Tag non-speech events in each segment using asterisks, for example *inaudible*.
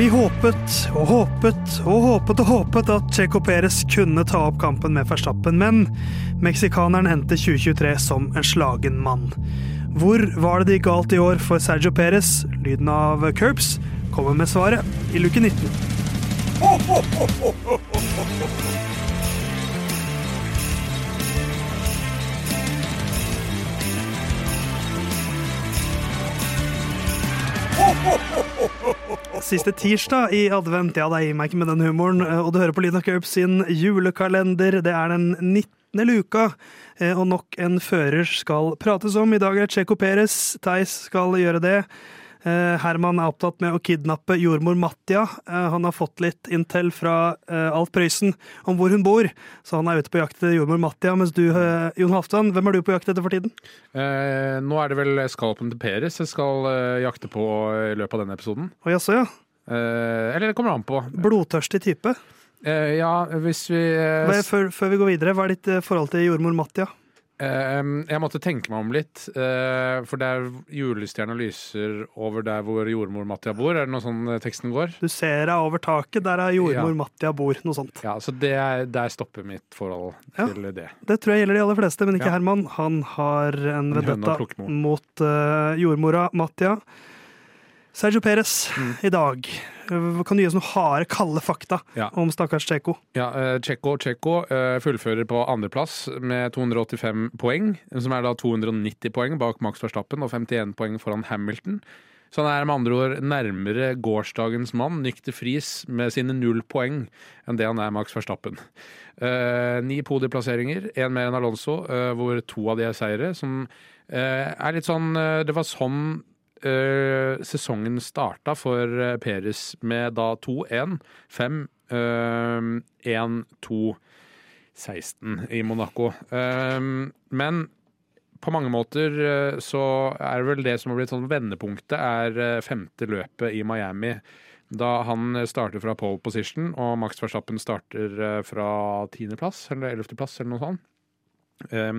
Vi håpet og håpet og håpet og håpet at Checo Perez kunne ta opp kampen med Verstappen, men meksikaneren endte 2023 som en slagen mann. Hvor var det gikk galt i år for Sergio Perez? Lyden av Curbs kommer med svaret i luke 19. Siste tirsdag i advent, ja, det gir meg ikke med den humoren. eh, Og du hører på Lina av sin julekalender. Det er den 19. luka, eh, og nok en fører skal prates om. I dag er Checo Perez. Theis skal gjøre det. Eh, Herman er opptatt med å kidnappe jordmor Mattia. Eh, Han har fått litt intel fra eh, Alf Prøysen om hvor hun bor, så han er ute på jakt etter jordmor Mattia. Mens du, Jon Halvdan, hvem er du på jakt etter for tiden? Eh, nå er det vel skalpen til Peres jeg skal jakte på i løpet av denne episoden. Å jaså, ja. Eh, eller det kommer an på. Blodtørstig type. Eh, ja, hvis vi før, før vi går videre, hva er ditt forhold til jordmor Mattia? Eh, Jeg måtte tenke meg om litt, eh, for der julestjerna lyser over der hvor jordmor Mattia bor. Er det noe sånn eh, teksten går? Du ser deg over taket, der er jordmor Ja. Mattia bor. Noe sånt. Ja, så det er, der stopper mitt forhold Ja. til det. Det tror jeg gjelder de aller fleste, men ikke Ja. Herman. Han har en med. mot eh, jordmora Mattia. Sergio Perez Mm. i dag. Eh, Kan du gi oss noen harde, kalde fakta Ja. om stakkars Checo? Ja, eh, og Checo eh, fullfører på andreplass med 285 poeng, som er da 290 poeng bak Max Verstappen og 51 poeng foran Hamilton. Så han er med andre ord nærmere gårsdagens mann, Nykter Friis, med sine null poeng enn det han er Max Verstappen. Eh, ni podieplasseringer, én mer enn Alonso, eh, hvor to av de er seire, som eh, er litt sånn Det var sånn eh, sesongen starta for uh, Peres, med da 2-1, 5, eh, 1-2, 16 i Monaco. Eh, men på mange måter eh, så er det vel det som har blitt sånn vendepunktet, er eh, femte løpet i Miami. Da han starter fra pole position, og Max Verstappen starter eh, fra tiendeplass eller ellevteplass eller noe sånt. Eh,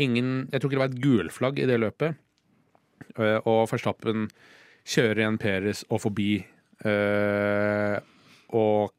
ingen Jeg tror ikke det var et gulflagg i det løpet. Eh, og Verstappen kjører igjen Peres og forbi. eh, og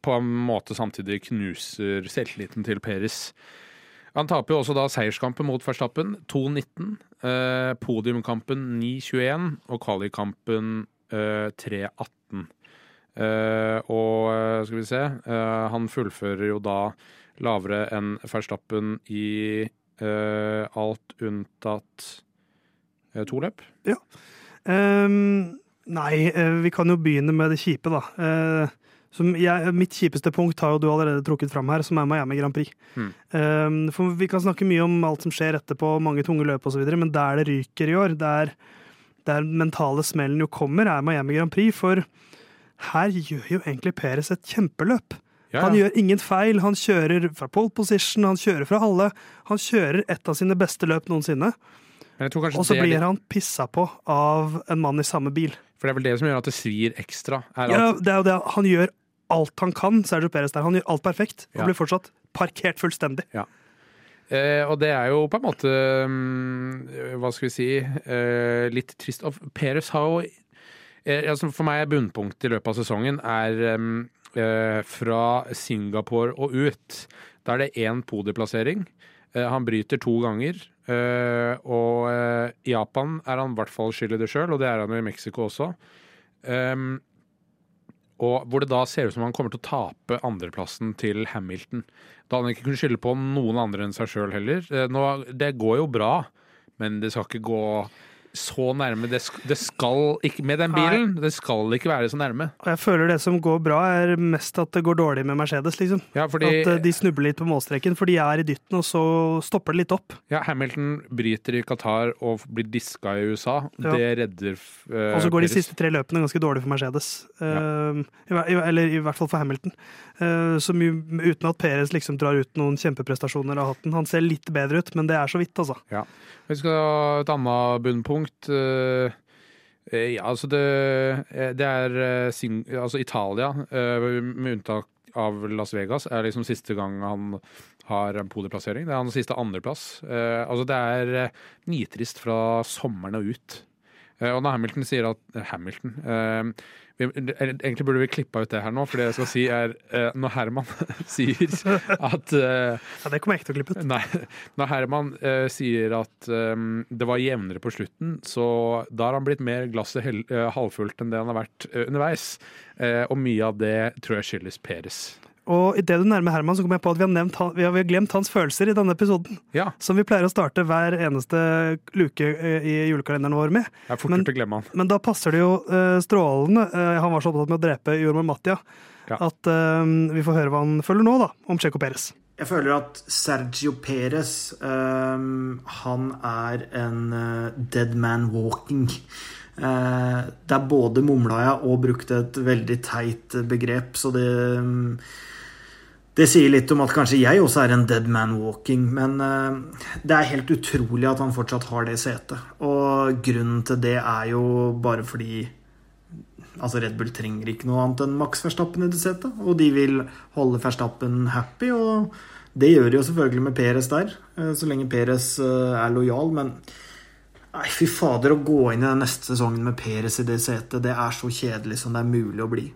på en måte samtidig knuser selvtilliten til Peres. Han taper jo også da seierskampen mot Verstappen, 2-19. Eh, podiumkampen 9-21 og kvalikkampen eh, 3-18. Eh, og eh, skal vi se Han fullfører jo da lavere enn Verstappen i alt unntatt to løp. Ehm, nei, eh, vi kan jo begynne med det kjipe, da. Uh, som jeg, mitt kjipeste punkt har jo du allerede trukket fram her, som er Miami Grand Prix. Mm. Um, for vi kan snakke mye om alt som skjer etterpå, mange tunge løp osv., men der det ryker i år, der, der mentale smellen jo kommer, er Miami Grand Prix. For her gjør jo egentlig Peres et kjempeløp. Ja, Han gjør ingen feil. Han kjører fra pole position, han kjører fra alle. Han kjører et av sine beste løp noensinne. Og så blir han pissa på av en mann i samme bil. For det er vel det som gjør at det svir ekstra. Er Ja, at, det er jo det. Han gjør alt han kan, Sergio Perez der. Han gjør alt perfekt, og Ja. blir fortsatt parkert fullstendig. eh, og det er jo på en måte mm, Hva skal vi si eh, Litt trist. Og Perez har jo eh, altså For meg er bunnpunktet i løpet av sesongen er mm, eh, fra Singapore og ut. Da er det én podieplassering. Eh, han bryter to ganger. eh, og eh, i Japan er han i hvert fall skyld i det sjøl, og det er han jo i Mexico også. Og hvor det da ser ut som han kommer til å tape andreplassen til Hamilton. Da han ikke kunne skylde på noen andre enn seg sjøl heller. Nå, det går jo bra, men det skal ikke gå så nærme. Det, det skal ikke Med den bilen, det skal ikke være så nærme. Og jeg føler det som går bra, er mest at det går dårlig med Mercedes, liksom. Ja, fordi At eh, de snubler litt på målstreken, for de er i dytten, og så stopper det litt opp. ja, Hamilton bryter i Qatar og blir diska i USA. Ja. Det redder uh, Og så går de siste tre løpene ganske dårlig for Mercedes. Eh, i i- eller i hvert fall for Hamilton. Uh, som jo, uten at Perez liksom drar ut noen kjempeprestasjoner av hatten. Han ser litt bedre ut, men det er så vidt, altså. Vi skal ha et annet bunnpunkt. Eh, uh, Ja, altså det, eh, det er eh, altså Italia, uh, med unntak av Las Vegas, er liksom siste gang han har en podieplassering. Det er hans siste andreplass. Uh, altså det er eh, nitrist fra sommeren og ut. Eh, Og når Hamilton sier at eh, Hamilton eh, vi, Egentlig burde vi klippa ut det her nå, for det jeg skal si er eh, Når Herman *laughs* sier at eh, Ja, det kommer jeg ikke til å klippe ut. Nei, når Herman eh, sier at eh, det var jevnere på slutten, så da har han blitt mer glasset eh, halvfullt enn det han har vært eh, underveis. Eh, og mye av det tror jeg skyldes Peres. Og idet du nærmer Herman, så kommer jeg på at vi har, nevnt, han- vi har, glemt hans følelser i denne episoden. Ja, Som vi pleier å starte hver eneste luke eh, i julekalenderen vår med. det er fort Men- å glemme han. Men da passer det jo eh, strålende. eh, han var så opptatt med å drepe jordmor Mattia Ja. at eh, vi får høre hva han føler nå, da, om Checo Perez. Jeg føler at Sergio Perez ehm, han er en dead man walking. Det der både mumla jeg og brukte et veldig teit begrep, så det ehm, Det sier litt om at kanskje jeg også er en dead man walking, men eh, det er helt utrolig at han fortsatt har det setet. Og grunnen til det er jo bare fordi Altså Red Bull trenger ikke noe annet enn Max Verstappen i det setet. Og de vil holde Verstappen happy, og det gjør de jo selvfølgelig med Perez der. eh, Så lenge Perez eh, er lojal, men Nei, fy fader, å gå inn i den neste sesongen med Perez i det setet, det er så kjedelig som det er mulig å bli.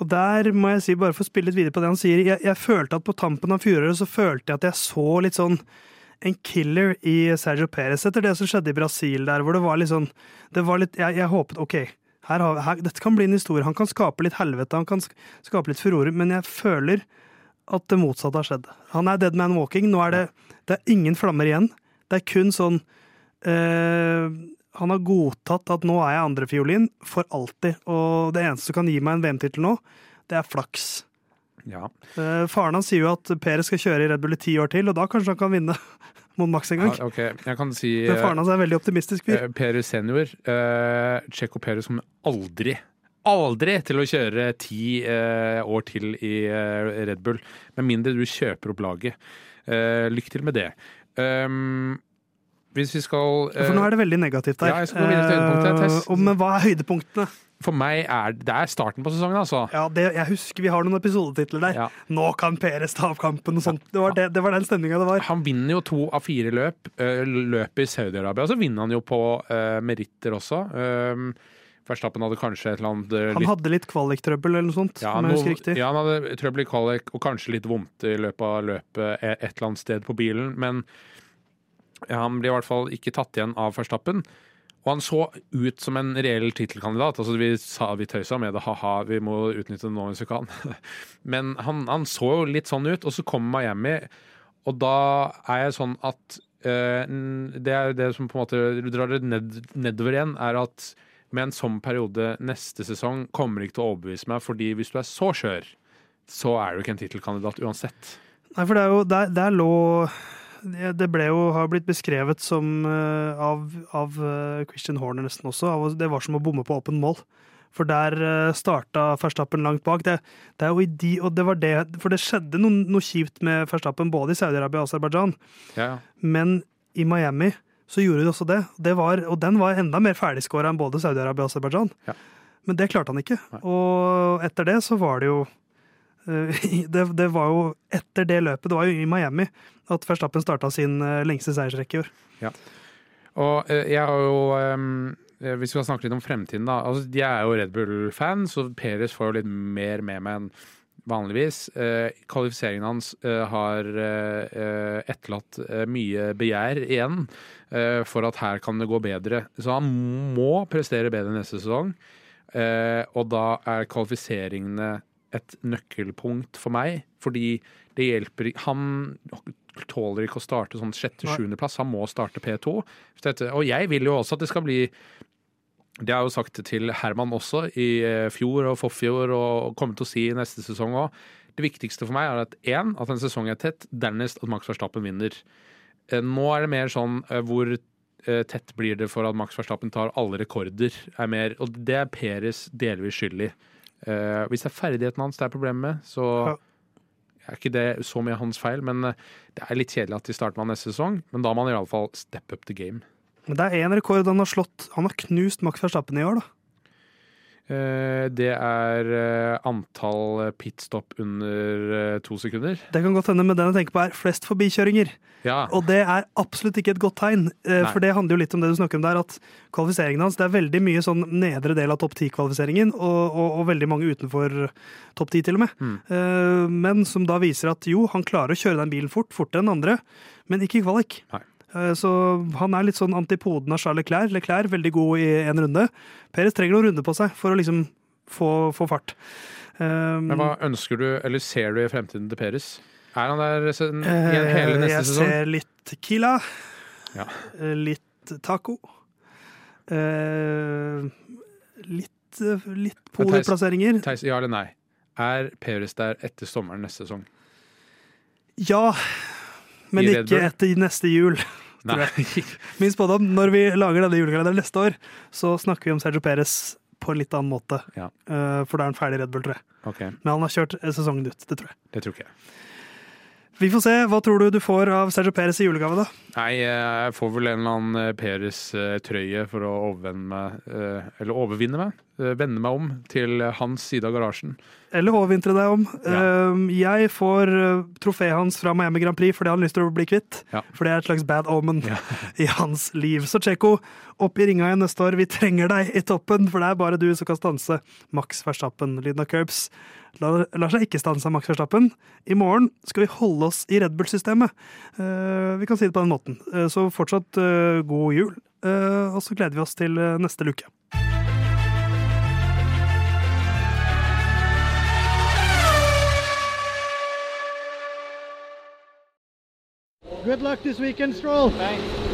Og der må jeg si, bare for å spille litt videre på det han sier, jeg, jeg følte at på tampen av fjoråret så følte jeg at jeg så litt sånn en killer i Sergio Perez etter det som skjedde i Brasil der, hvor det var litt sånn det var litt, Jeg, jeg håpet OK, her har, her, dette kan bli en historie. Han kan skape litt helvete, han kan skape litt furore, men jeg føler at det motsatte har skjedd. Han er dead man walking. Nå er det, det er ingen flammer igjen. Det er kun sånn eh, Han har godtatt at nå er jeg andrefiolin for alltid, og det eneste som kan gi meg en VM-tittel nå, det er flaks. Ja. Eh, faren hans sier jo at Perez skal kjøre i Red Bull i ti år til, og da kanskje han kan vinne *laughs* mot Max en gang. Ja, ok, jeg kan si Men faren hans er en veldig optimistisk fyr. eh, Perez senior. Uh, Checo Perez kommer aldri Aldri til å kjøre ti eh, år til i eh, Red Bull, med mindre du kjøper opp laget. Eh, lykke til med det. Um, hvis vi skal For nå er det veldig negativt der. ja, jeg skal gå videre til høydepunktene, Tess. Eh, og- men hva er høydepunktene? For meg er det er starten på sesongen, altså. Ja, det, Jeg husker vi har noen episodetitler der. Ja. Nå kan Peres ta opp kampen og sånt. Det var, det, det var den stemninga det var. Han vinner jo to av fire løp. Løp løpet i Saudi-Arabia. Så vinner han jo på uh, meritter også. Um, Verstappen hadde kanskje et eller annet litt... Han hadde litt kvaliktrøbbel eller noe sånt, ja, noe- ja, han hadde trøbbel i kvalik og kanskje litt vondt i løpet av løpet et eller annet sted på bilen. Men han blir i hvert fall ikke tatt igjen av Verstappen. Og han så ut som en reell tittelkandidat. Altså, vi sa vi tøysa med det, ha-ha, vi må utnytte det nå hvis vi kan. *laughs* Men han, han så jo litt sånn ut, og så kommer Miami, og da er jeg sånn at eh, Det er det som på en måte drar det ned, nedover igjen, er at med en sånn periode neste sesong kommer ikke til å overbevise meg, fordi hvis du er så skjør, så er du ikke en tittelkandidat uansett. Nei, for det er jo Der, der lå det ble jo, har blitt beskrevet som eh, av, av eh, Christian Horner nesten også. Av, det var som å bomme på åpen mål. For der uh, starta Verstappen langt bak. Det, det er jo i de, og det var det, for det skjedde noe, noe kjipt med Verstappen både i Saudi-Arabia og Aserbajdsjan. Ja, ja. Men i Miami så gjorde de også det. det var, og den var enda mer ferdigskåra enn både Saudi-Arabia og Aserbajdsjan. Ja. Men det klarte han ikke. Nei. Og etter det så var det jo eh, *laughs* det, det var jo etter det løpet, det var jo i Miami, at Verstappen starta sin eh, lengste seiersrekke i år. Og eh, jeg har jo eh, Hvis vi skal snakke litt om fremtiden, da. Altså, jeg er jo Red Bull-fan, så Perez får jo litt mer med meg enn vanligvis. Eh, kvalifiseringen hans eh, har eh, eh, etterlatt eh, mye begjær igjen eh, for at her kan det gå bedre. Så han må prestere bedre neste sesong. Eh, og da er kvalifiseringene et nøkkelpunkt for meg, fordi det hjelper Han tåler ikke å starte sånn sjette-sjuendeplass, han må starte P2. Og jeg vil jo også at det skal bli det har jeg jo sagt til Herman også i eh, fjor og forfjor og kommer til å si i neste sesong òg. Det viktigste for meg er at én, at en sesong er tett. Dernest at Max Verstappen vinner. Eh, Nå er det mer sånn eh, hvor tett blir det for at Max Verstappen tar alle rekorder. Er mer, og det er Peres delvis skyld i. Eh, Hvis det er ferdigheten hans det er problemet med, så Ja. er ikke det så mye hans feil. Men eh, det er litt kjedelig at de starter med han neste sesong. Men da må han iallfall step up the game. Men det er én rekord han har slått. Han har knust Max Verstappen i år, da. Eh, Det er eh, antall pitstop under eh, to sekunder. Det kan godt hende, men den jeg tenker på er flest forbikjøringer. Ja. Og det er absolutt ikke et godt tegn, Nei. for det handler jo litt om det du snakker om der, at kvalifiseringen hans, det er veldig mye sånn nedre del av topp 10-kvalifiseringen, og, og, og veldig mange utenfor topp 10 til og med. Mm. Men som da viser at jo, han klarer å kjøre den bilen fort, fortere enn andre, men ikke i kvalik. Nei. Eh, Så han er litt sånn antipoden av Charles Leclerc. Leclerc veldig god i en runde. Perez trenger noen runder på seg for å liksom få, få fart. Eh, Men hva ønsker du, eller ser du i fremtiden til Peres? Er han der i hele neste neste jeg sesong? ser litt tequila. Ja. eh, Litt taco. eh, Litt, eh, litt. Theis, ja eller nei? Er Peres der etter sommeren neste sesong? Ja, men ikke etter neste jul. Min spådom, når vi lager denne julekalenderen neste år, så snakker vi om Sergio Perez på en litt annen måte. Ja. Eh, For da er han ferdig Red Bull, tror jeg. Okay. Men han har kjørt eh, sesongen ut, det tror jeg. det tror ikke jeg. Vi får se. Hva tror du du får av Sergio Perez i julegave, da? Nei, jeg får vel en eller annen Peres-trøye for å overvinne meg, eh, eller overvinne meg, eh, vende meg om til hans side av garasjen. Eller overvintre deg om. Ja. Eh, Jeg får eh, trofeet hans fra Miami Grand Prix fordi han har lyst til å bli kvitt. Ja. For det er et slags bad omen Ja. *laughs* i hans liv. Så Tsjekko, opp i ringa igjen neste år. Vi trenger deg i toppen, for det er bare du som kan stanse Max Verstappen. Lyden av curbs lar, lar seg ikke stanse av Max Verstappen. I morgen skal vi holde oss i Red Bull-systemet. Eh, vi kan si det på den måten. Eh, så fortsatt eh, god jul. Eh, og så gleder vi oss til neste luke. Good luck this weekend, Stroll. Thanks.